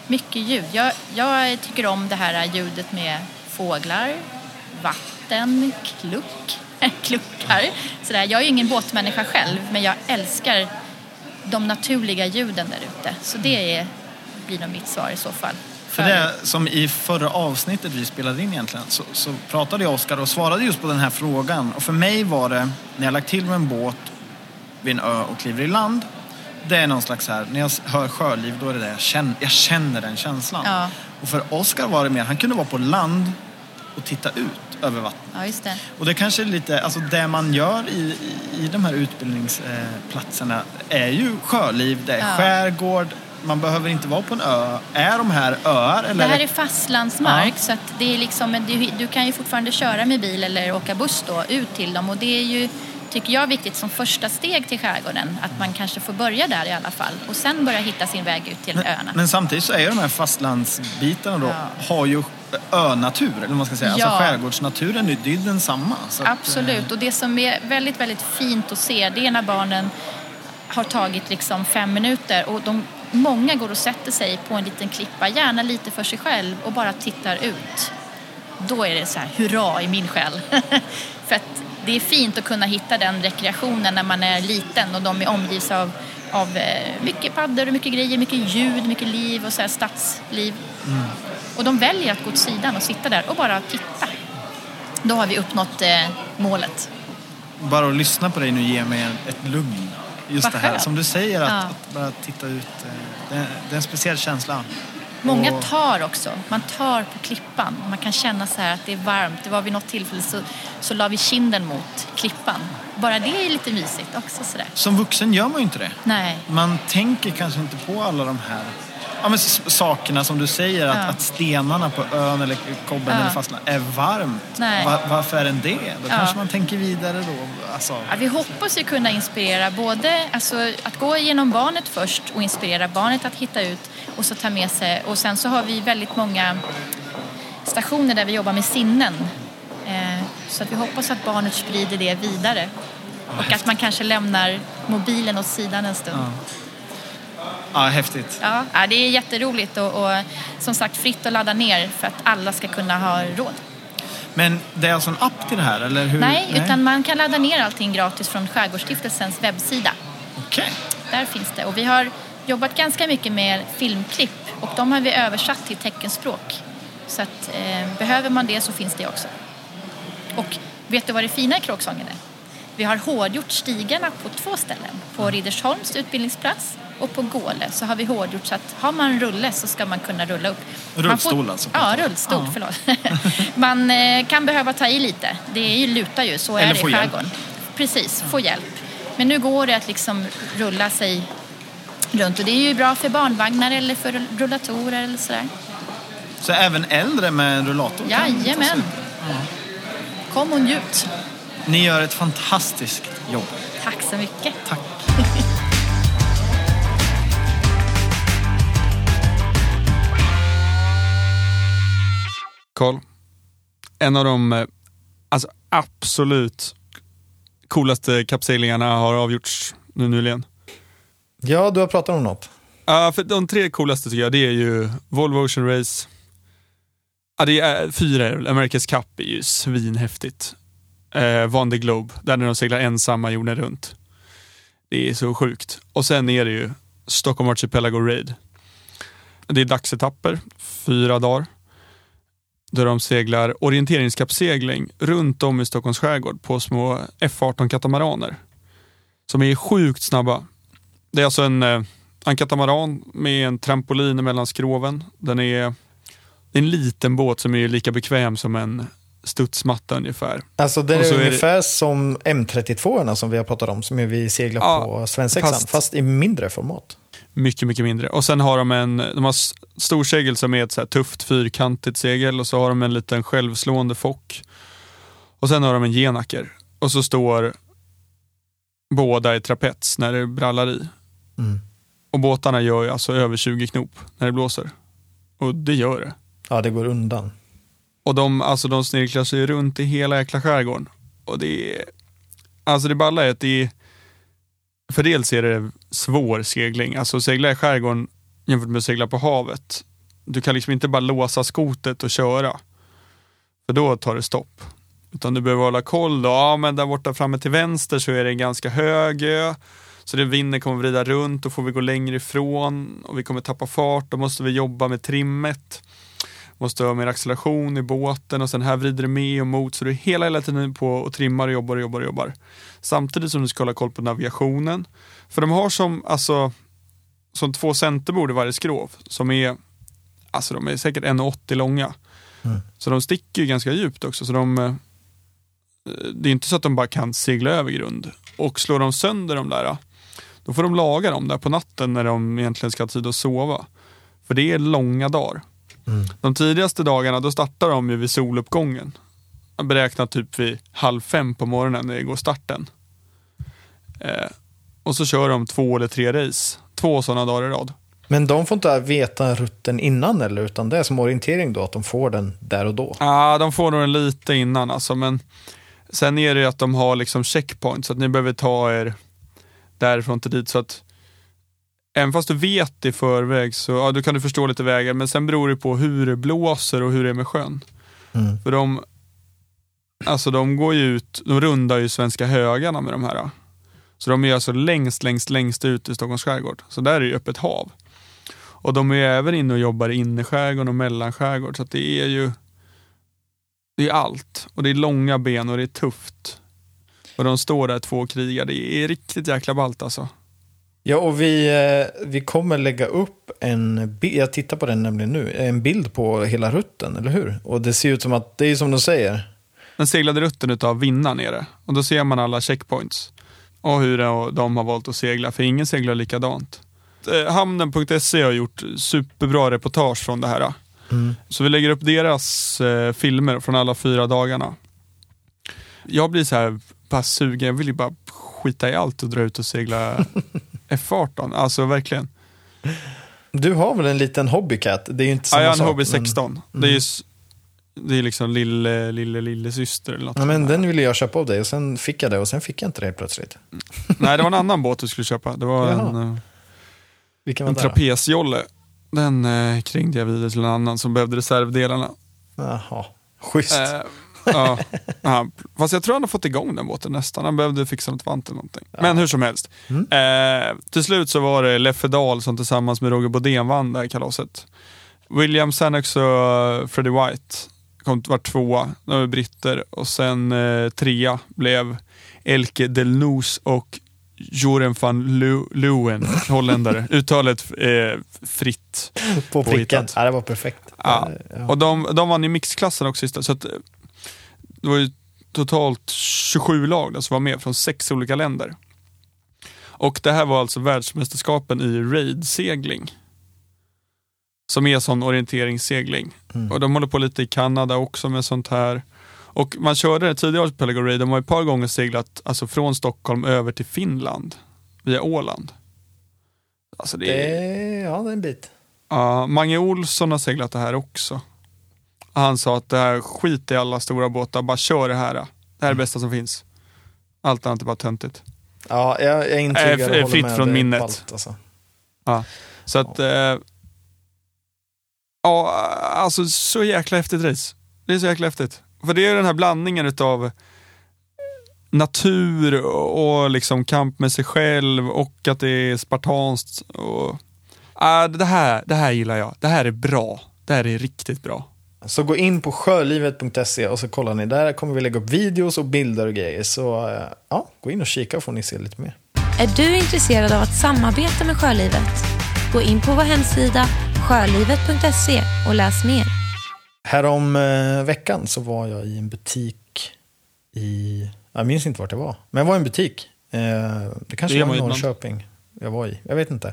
Speaker 5: Mycket ljud. Jag, jag tycker om det här ljudet med fåglar, vatten, kluck, kluckar. Sådär. Jag är ju ingen båtmänniska själv, men jag älskar de naturliga ljuden där ute. Så det är, blir nog mitt svar i så fall.
Speaker 4: För det som i förra avsnittet vi spelade in egentligen så, så pratade jag Oskar och svarade just på den här frågan. Och för mig var det, när jag lagt till med en båt vid en ö och kliver i land. Det är någon slags här, när jag hör sjöliv då är det det jag känner, jag känner den känslan.
Speaker 5: Ja.
Speaker 4: Och för Oskar var det mer, han kunde vara på land och titta ut över vattnet.
Speaker 5: Ja, det.
Speaker 4: Och det kanske är lite, alltså det man gör i, i, de här utbildningsplatserna är ju sjöliv, det är
Speaker 5: Ja.
Speaker 4: skärgård, man behöver inte vara på en ö. Är de här öar? Eller
Speaker 5: Det här är fastlandsmark
Speaker 4: Ja.
Speaker 5: så att det är liksom, du, du kan ju fortfarande köra med bil eller åka buss då ut till dem och det är ju tycker jag viktigt som första steg till skärgården att man kanske får börja där i alla fall och sen börja hitta sin väg ut till öarna.
Speaker 4: Men samtidigt så är de här fastlandsbitarna då,
Speaker 5: Ja.
Speaker 4: har ju önatur, eller vad man ska säga.
Speaker 5: Ja.
Speaker 4: Alltså skärgårdsnaturen, är- ju densamma. Så att,
Speaker 5: Absolut, och det som är väldigt, väldigt fint att se det är när barnen har tagit liksom fem minuter och de, många går och sätter sig på en liten klippa, gärna lite för sig själv och bara tittar ut. Då är det så här, hurra i min själ. för att det är fint att kunna hitta den rekreationen när man är liten och de är omgivs av, av eh, mycket paddor och mycket grejer, mycket ljud, mycket liv och så här stadsliv. Och de väljer att gå åt sidan och sitta där och bara titta. Då har vi uppnått eh, målet.
Speaker 4: Bara att lyssna på dig nu ger mig ett lugn. Just
Speaker 5: Vad
Speaker 4: det här
Speaker 5: skönt.
Speaker 4: som du säger, att,
Speaker 5: Ja.
Speaker 4: att bara titta ut. eh, Det, det är en speciell känsla.
Speaker 5: Många tar också. Man tar på klippan. Man kan känna så här att det är varmt. Det var vid något tillfälle så, så la vi kinden mot klippan. Bara det är lite mysigt också sådär.
Speaker 4: Som vuxen gör man ju inte det.
Speaker 5: Nej.
Speaker 4: Man tänker kanske inte på alla de här ja, men sakerna som du säger, att,
Speaker 5: Ja.
Speaker 4: att stenarna på ön eller kobben
Speaker 5: Ja.
Speaker 4: eller fastlandet är varmt. Va- varför är den det? Då
Speaker 5: Ja.
Speaker 4: kanske man tänker vidare då. Alltså,
Speaker 5: vi hoppas ju kunna inspirera både alltså, att gå igenom barnet först och inspirera barnet att hitta ut och så ta med sig. Och sen så har vi väldigt många stationer där vi jobbar med sinnen. Eh, så att vi hoppas att barnet sprider det vidare. Och att man kanske lämnar mobilen åt sidan en stund.
Speaker 4: Ja, häftigt.
Speaker 5: Ja, det är jätteroligt och, och som sagt fritt att ladda ner för att alla ska kunna ha råd.
Speaker 4: Men det är alltså en app till det här, eller hur?
Speaker 5: Nej, utan man kan ladda ner allting gratis från Skärgårdsstiftelsens webbsida.
Speaker 4: Okej.
Speaker 5: Där finns det. Och vi har jobbat ganska mycket med filmklipp och de har vi översatt till teckenspråk. Så att eh, behöver man det så finns det också. Och vet du vad det fina i Kråksången är? Vi har hårdgjort stigarna på två ställen. På Riddersholms utbildningsplats och på Gåle så har vi hårdgjort så att har man rulle så ska man kunna rulla upp.
Speaker 4: Rullstol
Speaker 5: får,
Speaker 4: alltså?
Speaker 5: Ja, rullstol, förlåt. man eh, kan behöva ta i lite. Det är ju, lutar ju, så
Speaker 4: Eller
Speaker 5: är det i skärgården. Precis, få hjälp. Men nu går det att liksom rulla sig runt och det är ju bra för barnvagnar eller för rullatorer eller sådär.
Speaker 4: Så även äldre med en rullator
Speaker 5: Jajamän.
Speaker 4: ut.
Speaker 5: Kom och njut.
Speaker 4: Ni gör ett fantastiskt jobb.
Speaker 5: Tack så mycket.
Speaker 4: Tack.
Speaker 1: Karl, en av de eh, alltså, absolut coolaste kappseglingarna har avgjorts nu nyligen.
Speaker 2: Ja, du har pratat om något.
Speaker 1: Ja, för de tre coolaste tycker jag, det är ju Volvo Ocean Race. Ja, det är fyra. America's Cup är ju svinhäftigt. Eh, Van Globe, där när de seglar ensamma jorden runt. Det är så sjukt. Och sen är det ju Stockholm Archipelago Raid. Det är dagsetapper, fyra dagar. Där de seglar orienteringskappsegling runt om i Stockholms skärgård på små F18 katamaraner. Som är sjukt snabba. Det är alltså en, eh, en katamaran med en trampolin mellan skroven. Den är, det en liten båt som är lika bekväm som en studsmatta ungefär.
Speaker 2: Alltså det
Speaker 1: så
Speaker 2: är
Speaker 1: är det-
Speaker 2: ungefär som M32 som vi har pratat om, som vi seglar
Speaker 1: Ja,
Speaker 2: på svensexan,
Speaker 1: fast-
Speaker 2: fast... i mindre format.
Speaker 1: Mycket, mycket mindre. Och sen har de en de har storsegel som är ett så här tufft fyrkantigt segel och så har de en liten självslående fock. Och sen har de en genacker. Och så står båda i trapets när det brallar i.
Speaker 2: Mm.
Speaker 1: Och båtarna gör ju alltså över 20 knop när det blåser. Och det gör det.
Speaker 2: Ja, det går undan.
Speaker 1: Och de, alltså de snirklar sig runt i hela jäkla skärgården. Och det är, alltså det balla är att det är, för dels är det svår segling. Alltså segla i skärgården jämfört med att segla på havet. Du kan liksom inte bara låsa skotet och köra. För då tar det stopp. Utan du behöver hålla koll. Då. Ja, men där borta framme till vänster så är det en ganska hög ö. Så det vinden kommer vrida runt, då får vi gå längre ifrån och vi kommer tappa fart. Då måste vi jobba med trimmet måste ha mer acceleration i båten och sen här vrider det med och mot så du är hela, hela tiden på och trimmar och jobbar och jobbar och jobbar. Samtidigt som du ska hålla koll på navigationen. För de har som, alltså, som två centerbord i varje skrov som är, alltså de är säkert 1,80 långa. Så de sticker ju ganska djupt också. Så de, eh, det är inte så att de bara kan segla över grund. Och slår de sönder de där, då får de laga dem där på natten när de egentligen ska ha tid att sova. För det är långa dagar. De tidigaste dagarna då startar de ju vid soluppgången. Jag beräknar typ vid halv fem på morgonen när det går starten. Eh, och så kör de två eller tre race. Två sådana dagar i rad.
Speaker 2: Men de får inte veta rutten innan eller? Utan det är som orientering då, att de får den där och då?
Speaker 1: Ja, de får nog den lite innan alltså, men sen är det ju att de har liksom checkpoints, så att ni behöver ta er därifrån till dit. Så att även fast du vet i förväg så ja, då kan du förstå lite vägar, men sen beror det på hur det blåser och hur det är med sjön.
Speaker 2: Mm.
Speaker 1: För de, alltså de går ju ut, de rundar ju svenska högarna med de här. Så de är alltså längst, längst, längst ut i Stockholms skärgård. Så där är det öppet hav. Och de är även inne och jobbar i innerskärgården och mellanskärgård. Så det är ju det är allt. Och det är långa ben och det är tufft. Och de står där två krigar. Det är riktigt jäkla ballt alltså.
Speaker 2: Ja, och vi, eh, vi kommer lägga upp en bild, jag tittar på den nämligen nu, en bild på hela rutten, eller hur? Och det ser ut som att, det är som de säger,
Speaker 1: Den seglade rutten utav Vinna nere. Och då ser man alla checkpoints. Och hur de har valt att segla, för ingen seglar likadant. Eh, Hamnen.se har gjort superbra reportage från det här. Så vi lägger upp deras eh, filmer från alla fyra dagarna. Jag blir så här bara sugen, jag vill ju bara skita i allt och dra ut och segla F18. Alltså verkligen.
Speaker 2: du har väl en liten hobbycat? Det är ju inte
Speaker 1: Ja,
Speaker 2: samma
Speaker 1: jag har en
Speaker 2: sak,
Speaker 1: Hobby
Speaker 2: men-
Speaker 1: 16. Det är s- det är liksom lille, lille, lille syster eller något.
Speaker 2: Ja, men den ville jag köpa av dig och sen fick jag det och sen fick jag inte det helt plötsligt.
Speaker 1: Nej, det var en annan båt du skulle köpa. Det var
Speaker 2: Jaha.
Speaker 1: en, eh,
Speaker 2: Vilken
Speaker 1: en
Speaker 2: det? då?
Speaker 1: trapesjolle. Den eh, kringde jag vidare till en annan som behövde reservdelarna.
Speaker 2: Jaha, schysst.
Speaker 1: Eh, ja, ja, fast jag tror han har fått igång den båten nästan. Han behövde fixa något vant eller någonting. Men hur som helst.
Speaker 2: Mm.
Speaker 1: Eh, till slut så var det Leffe Dahl som tillsammans med Roger Bodén vann det här kalaset. William Sannox och eh, Freddie White kom var tvåa, de var britter. Och sen eh, trea blev Elke Delnoos och Joren van Lu- Leeuwen, holländare. Uttalet eh, fritt.
Speaker 2: på pricken. Ja, det var perfekt.
Speaker 1: Ja.
Speaker 2: Ja.
Speaker 1: Och de, de vann i mixklassen också istället. Så att, eh, det var ju totalt 27 lag där som var med från sex olika länder. Och det här var alltså världsmästerskapen i raidsegling. Som är sån orienteringssegling. Och de håller på lite i Kanada också med sånt här. Och man körde det tidigare på Pelago Raid, de har ett par gånger seglat alltså från Stockholm över till Finland via Åland. Alltså det
Speaker 2: Det,
Speaker 1: är,
Speaker 2: ja, det är en bit.
Speaker 1: Ja, Mange Olsson har seglat det här också. Han sa att det här skit i alla stora båtar, bara kör det här. Det här är det bästa som finns. Allt annat är bara töntigt.
Speaker 2: Ja, jag, jag
Speaker 1: Äh,
Speaker 2: och
Speaker 1: f-
Speaker 2: håller
Speaker 1: fritt från
Speaker 2: Det är
Speaker 1: minnet.
Speaker 2: ballt, alltså.
Speaker 1: Ja. Så att, eh, ja, alltså så jäkla häftigt race. Det är så jäkla häftigt. För det är den här blandningen utav natur och liksom kamp med sig själv och att det är spartanskt. Och, ah, det, här, det här gillar jag. Det här är bra. Det här är riktigt bra.
Speaker 2: Så gå in på sjölivet.se och så kollar ni. Där kommer vi lägga upp videos och bilder och grejer. Så eh, ja, gå in och kika får ni se lite mer.
Speaker 3: Är du intresserad av att samarbeta med Sjölivet? Gå in på vår hemsida sjölivet.se och läs mer.
Speaker 2: Härom eh, veckan så var jag i en butik i... Jag minns inte vart det var. Men jag var i en butik. Eh, det kanske
Speaker 1: Det
Speaker 2: var i Norrköping. Jag var i. Jag vet inte.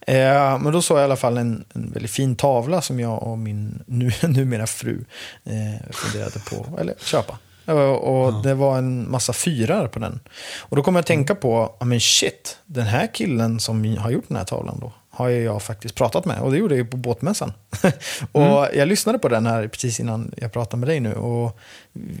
Speaker 2: Eh, men då såg jag i alla fall en, en väldigt fin tavla som jag och min nu, numera fru eh, funderade på. Eller köpa. Och det var en massa fyrar på den. Och då kom jag att tänka på, ja men shit, den här killen som har gjort den här tavlan då, har jag faktiskt pratat med. Och det gjorde jag ju på båtmässan. och jag lyssnade på den här precis innan jag pratade med dig nu. Och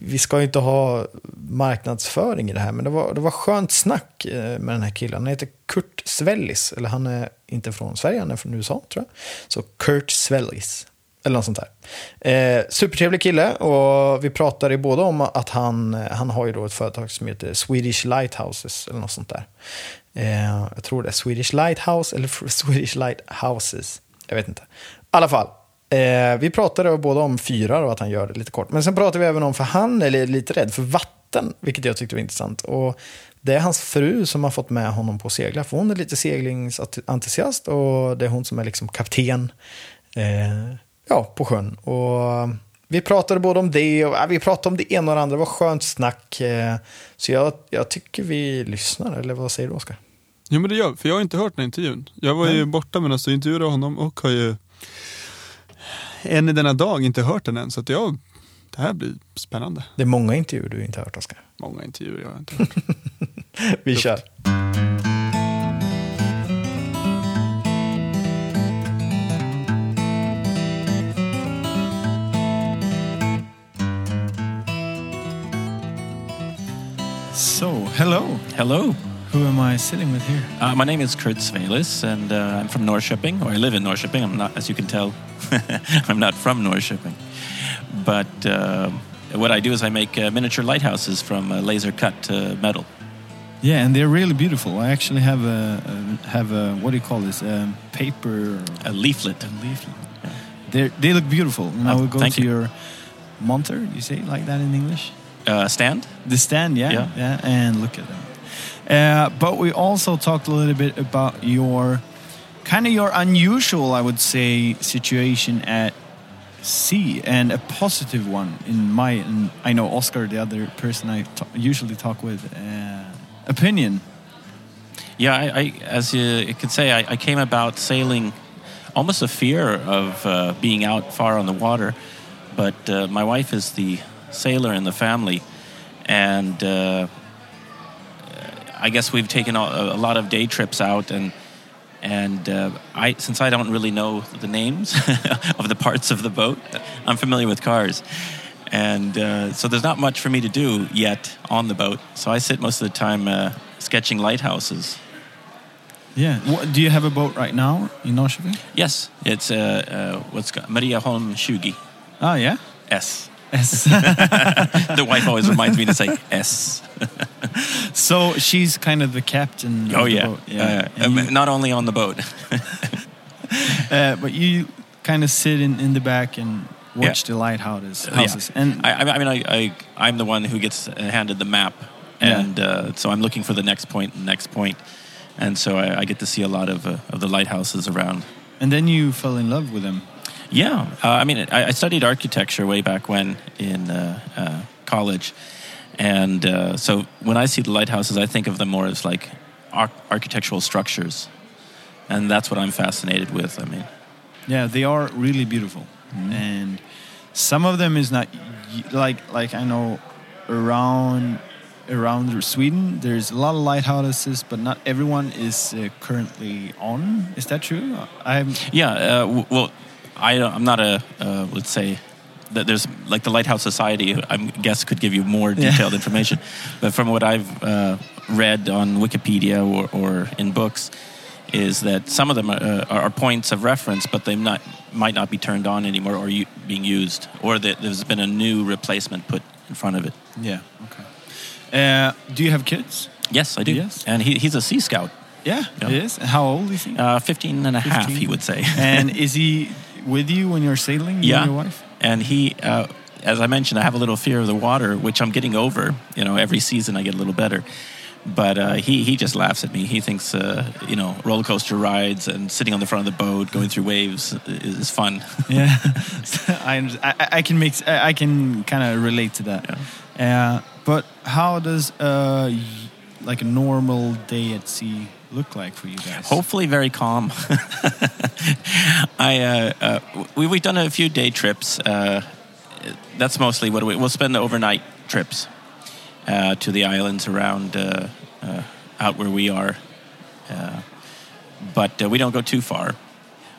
Speaker 2: vi ska ju inte ha marknadsföring i det här, men det var, det var skönt snack eh, med den här killen. Han heter Kurt Svellis, eller han är inte från Sverige, han är från USA tror jag. Så Kurt Svellis. Eller något sånt där. Eh, supertrevlig kille och vi pratade ju båda om att han, eh, han har ju då ett företag som heter Swedish Lighthouses eller något sånt där. Eh, jag tror det är Swedish Lighthouse eller Swedish Lighthouses. Jag vet inte. I alla fall. Eh, vi pratade båda om fyrar och att han gör det lite kort. Men sen pratade vi även om, för han är lite rädd för vatten, vilket jag tyckte var intressant. Och det är hans fru som har fått med honom på att segla, för hon är lite seglingsentusiast och det är hon som är liksom kapten. Eh, ja, på sjön. Och vi pratade både om det och ja, vi pratade om det ena och det andra. Det var skönt snack. eh, Så jag, jag tycker vi lyssnar, eller vad säger du Oskar?
Speaker 1: Jo men det gör för jag har inte hört den här intervjun. Jag var ju
Speaker 2: Nej.
Speaker 1: borta medan du intervjuade honom och har ju än i denna dag inte hört den än. Så att jag, det här blir spännande.
Speaker 2: Det är många intervjuer du inte har hört Oskar.
Speaker 1: Många intervjuer jag har inte hört.
Speaker 2: Vi kör.
Speaker 4: So, hello.
Speaker 6: Hello.
Speaker 4: Who am I sitting with here?
Speaker 6: Uh, my name is Kurt Svelis, and uh, I'm from Norrköping, or I live in Norrköping. I'm not, as you can tell, I'm not from Norrköping. But uh, what I do is I make uh, miniature lighthouses from uh, laser cut uh, metal.
Speaker 4: Yeah, and they're really beautiful. I actually have a, a have a what do you call this? Um, paper
Speaker 6: A leaflet.
Speaker 4: a leaflet. They they look beautiful. Now
Speaker 6: Oh,
Speaker 4: we go to
Speaker 6: you.
Speaker 4: your monter. You say like that in English?
Speaker 6: Uh, stand?
Speaker 4: The stand, yeah, yeah,
Speaker 6: Yeah.
Speaker 4: and look at them. Uh, but we also talked a little bit about your kind of your unusual, I would say, situation at sea, and a positive one in my. And I know Oscar, the other person I usually talk with, uh, opinion.
Speaker 6: Yeah, I, I as you, you could say, I, I came about sailing almost a fear of uh, being out far on the water. But uh, my wife is the sailor in the family, and uh, I guess we've taken a, a lot of day trips out, and and uh, I since I don't really know the names of the parts of the boat, I'm familiar with cars. And uh, so there's not much for me to do yet on the boat. So I sit most of the time uh, sketching lighthouses.
Speaker 4: Yeah. What, do you have a boat right now in Norrköping?
Speaker 6: Yes, it's uh, uh, what's Maria Holm Shugi.
Speaker 4: Oh yeah.
Speaker 6: S. The wife always reminds me to say S.
Speaker 4: so she's kind of the captain.
Speaker 6: Oh
Speaker 4: of the
Speaker 6: yeah,
Speaker 4: boat.
Speaker 6: yeah. Um,
Speaker 4: you-
Speaker 6: not only on the boat.
Speaker 4: Uh, but you kind of sit in, in the back and watch
Speaker 6: Yeah.
Speaker 4: the lighthouses.
Speaker 6: Yeah.
Speaker 4: Houses. And
Speaker 6: I, I mean, I, I, I'm the one who gets handed the map,
Speaker 4: Yeah.
Speaker 6: and uh, so I'm looking for the next point, next point, and so I, I get to see a lot of uh, of the lighthouses around.
Speaker 4: and then you fell in love with them.
Speaker 6: Yeah, uh, I mean, I, I studied architecture way back when in uh, uh, college, and uh, so when I see the lighthouses, I think of them more as like ar- architectural structures, and that's what I'm fascinated with. I mean,
Speaker 4: Yeah, they are really beautiful, and some of them is not like like I know around around Sweden. There's a lot of lighthouses, but not everyone is uh, currently on. Is that true? I'm
Speaker 6: yeah. Uh, w- well, I, I'm not a uh, let's say that there's like the Lighthouse Society. I guess could give you more
Speaker 4: Yeah.
Speaker 6: detailed information, but from what I've uh, read on Wikipedia or, or in books, is that some of them are, uh, are points of reference, but they not might not be turned on anymore or u- being used, or that there's been a new replacement put in front of it.
Speaker 4: yeah okay. Uh, do you have kids?
Speaker 6: Yes, I do.
Speaker 4: Yes.
Speaker 6: and he, he's a Sea Scout,
Speaker 4: Yeah,
Speaker 6: Yeah.
Speaker 4: it is. How old is he?
Speaker 6: uh, 15 and a half, he would say.
Speaker 4: and is he with you when you're sailing? you
Speaker 6: Yeah.
Speaker 4: and your wife.
Speaker 6: and he uh, as i mentioned i have a little fear of the water which i'm getting over you know every season i get a little better but uh, he, he just laughs at me he thinks uh, you know roller coaster rides and sitting on the front of the boat going through waves is, is fun
Speaker 4: Yeah, I, I can make I I can kind of relate to that. Uh, but how does uh like a normal day at sea look like for you guys?
Speaker 6: hopefully very calm i uh, uh, we, we've done a few day trips uh, that's mostly what we, we'll spend the overnight trips uh, to the islands around uh, uh, out where we are uh, but uh, we don't go too far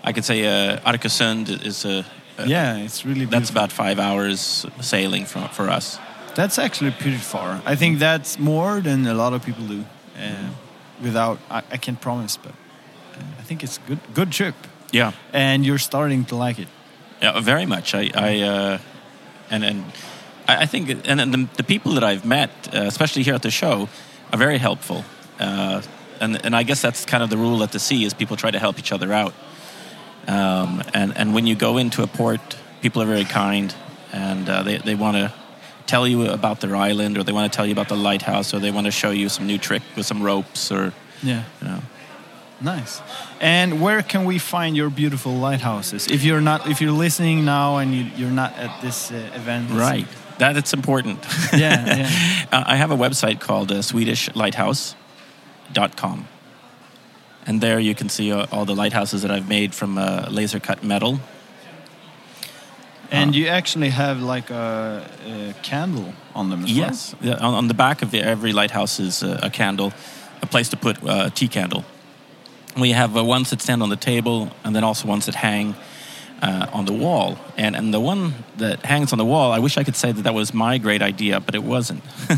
Speaker 6: i could say uh, Arkösund is a, a
Speaker 4: yeah, it's really
Speaker 6: that's about five hours sailing for, for us
Speaker 4: that's actually pretty far. I think that's more than a lot of people do. Uh, without I, I can't promise, but I think it's good good trip,
Speaker 6: yeah
Speaker 4: and you're starting to like it.
Speaker 6: Yeah, very much. I, I uh, and and I I think, and, and the, the people that I've met, uh, especially here at the show, are very helpful. Uh, and and I guess that's kind of the rule at the sea is people try to help each other out. Um, and and when you go into a port, people are very kind, and uh, they they want to tell you about their island, or they want to tell you about the lighthouse, or they want to show you some new trick with some ropes, or
Speaker 4: Yeah.
Speaker 6: you know.
Speaker 4: Nice. And where can we find your beautiful lighthouses? If you're not, if you're listening now and you, you're not at this uh, event,
Speaker 6: Right. That it's important.
Speaker 4: Yeah, yeah.
Speaker 6: Uh, I have a website called uh, SwedishLighthouse.com. And there you can see uh, all the lighthouses that I've made from uh, laser cut metal.
Speaker 4: And you actually have like a, a candle on them as
Speaker 6: Yes. Yeah, on, on the back of the, every lighthouse is uh, a candle, a place to put uh, a tea candle. We have uh, ones that stand on the table and then also ones that hang uh, on the wall. And, and the one that hangs on the wall, I wish I could say that that was my great idea, but it wasn't.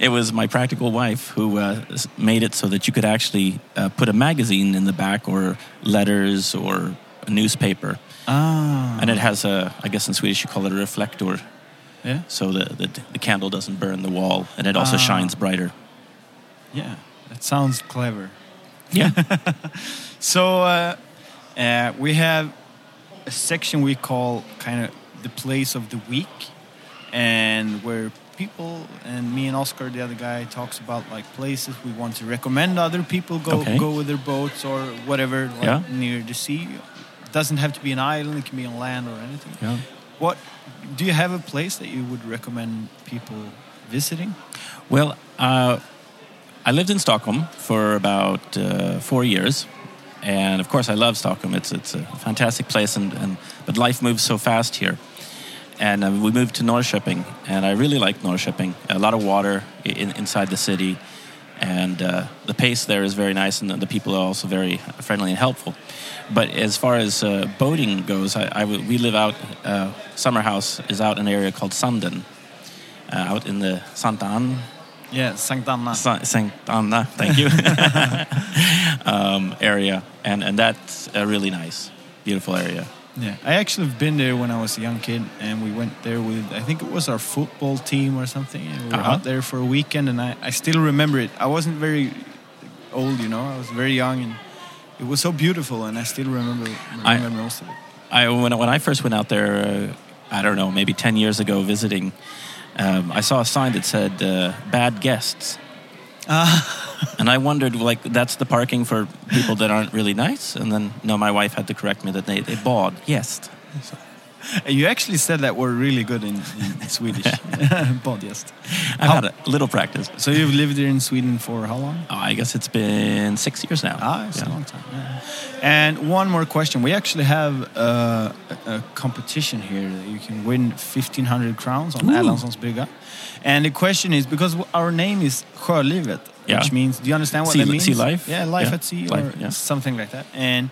Speaker 6: it was my practical wife who uh, made it so that you could actually uh, put a magazine in the back or letters or a newspaper.
Speaker 4: Ah.
Speaker 6: And it has a, I guess in Swedish you call it a reflector
Speaker 4: Yeah.
Speaker 6: so the, the, the candle doesn't burn the wall and it also
Speaker 4: Ah.
Speaker 6: shines brighter.
Speaker 4: Yeah. That sounds clever.
Speaker 6: Yeah.
Speaker 4: So uh, uh, we have a section we call kind of the place of the week, and where people and me and Oscar, the other guy, talks about like places we want to recommend other people go
Speaker 6: Okay.
Speaker 4: go with their boats or whatever like
Speaker 6: Yeah.
Speaker 4: near the sea. Doesn't have to be an island; it can be on land or anything.
Speaker 6: yeah.
Speaker 4: What do you have a place that you would recommend people visiting?
Speaker 6: Well, uh, I lived in Stockholm for about uh, four years, and of course, I love Stockholm. It's it's a fantastic place, and, and but life moves so fast here. And uh, we moved to Norrköping, and I really like Norrköping. A lot of water in, inside the city, and uh, the pace there is very nice, and the people are also very friendly and helpful. But as far as uh, boating goes, I, I w- we live out. Uh, summer house is out in an area called Sanden, uh, out in the Santa Anna
Speaker 4: Yeah, Sankt Anna.
Speaker 6: Sa- Anna, thank you, um, area, and and that's a really nice, beautiful area.
Speaker 4: Yeah, I actually have been there when I was a young kid, and we went there with I think it was our football team or something. And we were
Speaker 6: Uh-huh.
Speaker 4: out there for a weekend, and I, I still remember it. I wasn't very old, you know. I was very young, and it was so beautiful, and I still remember remember most of it.
Speaker 6: I when I- when I first went out there, uh, I don't know, maybe ten years ago, visiting, um, I saw a sign that said uh, "bad guests," and I wondered like that's the parking for people that aren't really nice. And then no, my wife had to correct me that they they bad guest.
Speaker 4: You actually said that we're really good in, in Swedish, Bodjest.
Speaker 6: I've had a little practice.
Speaker 4: So you've lived here in Sweden for how long?
Speaker 6: Oh, I guess it's been six years now.
Speaker 4: Ah, it's
Speaker 6: Yeah.
Speaker 4: a long time. yeah. And one more question: We actually have uh, a, a competition here that you can win fifteen hundred crowns on. Erlandssons brygga. And the question is because our name is Sjölivet,
Speaker 6: Yeah.
Speaker 4: which means do you understand what
Speaker 6: Sea-
Speaker 4: that means?
Speaker 6: sea life?
Speaker 4: Yeah, life at sea
Speaker 6: Life,
Speaker 4: or something like that. And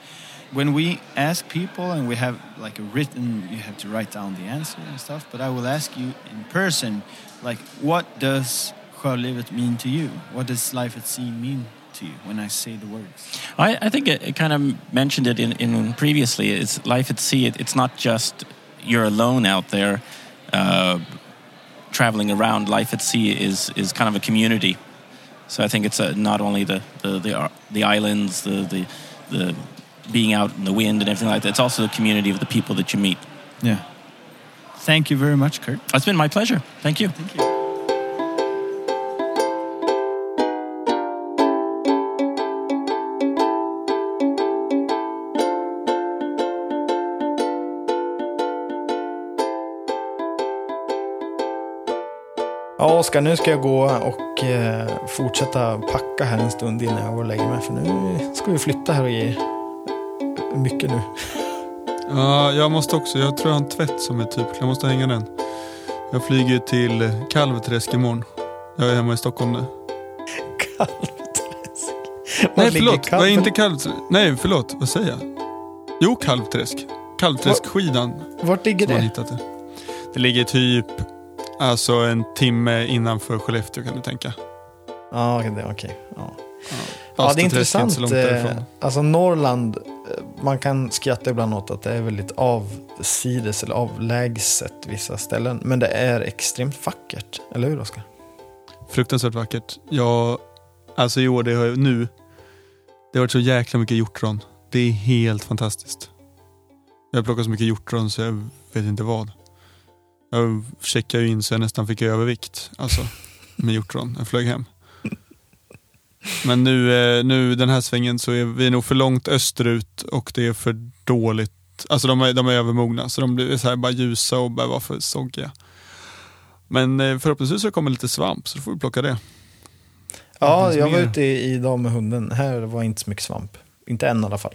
Speaker 4: when we ask people and we have like a written, you have to write down the answer and stuff. But I will ask you in person, like, what does Sjölivet mean to you? What does life at sea mean to you when I say the words?
Speaker 6: I, I think it, it kind of mentioned it in, in previously. It's life at sea. It, it's not just you're alone out there uh, traveling around. Life at sea is is kind of a community. So I think it's uh not only the the the, uh, the islands, the, the the being out in the wind and everything like that. It's also the community of the people that you meet.
Speaker 4: Yeah. Thank you very much, Kurt.
Speaker 6: It's been my pleasure. Thank you.
Speaker 4: Thank you.
Speaker 2: Ja, Oskar, nu ska jag gå och eh, fortsätta packa här en stund innan jag går och lägger mig. För nu ska vi flytta här och ge mycket nu.
Speaker 1: Ja, jag måste också. Jag tror jag har en tvätt som är typ Jag måste hänga den. Jag flyger till Kalvträsk imorgon. Jag är hemma i Stockholm nu.
Speaker 2: Kalvträsk.
Speaker 1: Nej,
Speaker 2: Var
Speaker 1: förlåt. Är
Speaker 2: Kalv-
Speaker 1: inte Kalvträsk? Nej, förlåt. Vad säger jag? Jo, Kalvträsk. Kalvträskskidan
Speaker 2: Vart ligger det?
Speaker 1: hittat det. Det ligger typ alltså en timme innanför Skellefteå kan du tänka.
Speaker 2: Ja, okej. okej. Ja. Ja, det är intressant.
Speaker 1: långt
Speaker 2: eh. Alltså Norrland, man kan skratta ibland åt att det är väldigt avsides eller avlägset vissa ställen. Men det är extremt vackert, eller hur Oskar?
Speaker 1: Fruktansvärt vackert. Ja, alltså i år, det har, nu, det har varit så jäkla mycket hjortron. Det är helt fantastiskt. Jag har plockat så mycket hjortron så jag vet inte vad. Jag checkade ju in så jag nästan fick övervikt. Alltså, med hjortron. Jag flög hem. Men nu, eh, nu den här svängen så är vi nog för långt österut och det är för dåligt. Alltså de är, de är övermogna så de blir så här bara ljusa och bara vara för soggiga. Men eh, förhoppningsvis så kommer lite svamp så då får vi plocka det.
Speaker 2: Ja,
Speaker 1: finns
Speaker 2: jag var
Speaker 1: mer.
Speaker 2: ute i- idag med hunden. Här var inte så mycket svamp. Inte än i alla fall.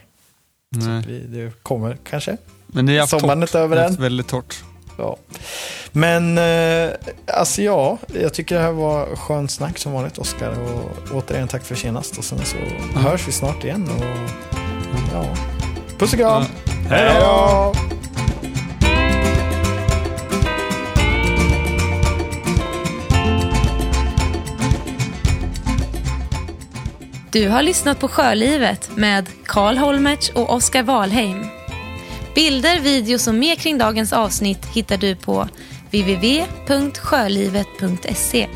Speaker 1: Nej.
Speaker 2: Vi, det kommer kanske.
Speaker 1: Men det är haft
Speaker 2: Sommaren är
Speaker 1: torrt.
Speaker 2: inte över
Speaker 1: Det är
Speaker 2: än.
Speaker 1: Väldigt torrt.
Speaker 2: Ja. Men eh, alltså ja, jag tycker det här var skönt snack som vanligt Oskar. Och återigen tack för senast. Och sen så hörs vi snart igen. Och, ja. Puss och kram!
Speaker 1: Ja.
Speaker 2: Hej då!
Speaker 3: Du har lyssnat på Sjölivet med Karl Holmertz och Oskar Wahlheim. Bilder, videos och mer kring dagens avsnitt hittar du på www.sjölivet.se.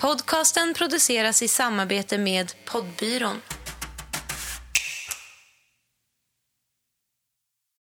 Speaker 3: Podcasten produceras i samarbete med Poddbyrån.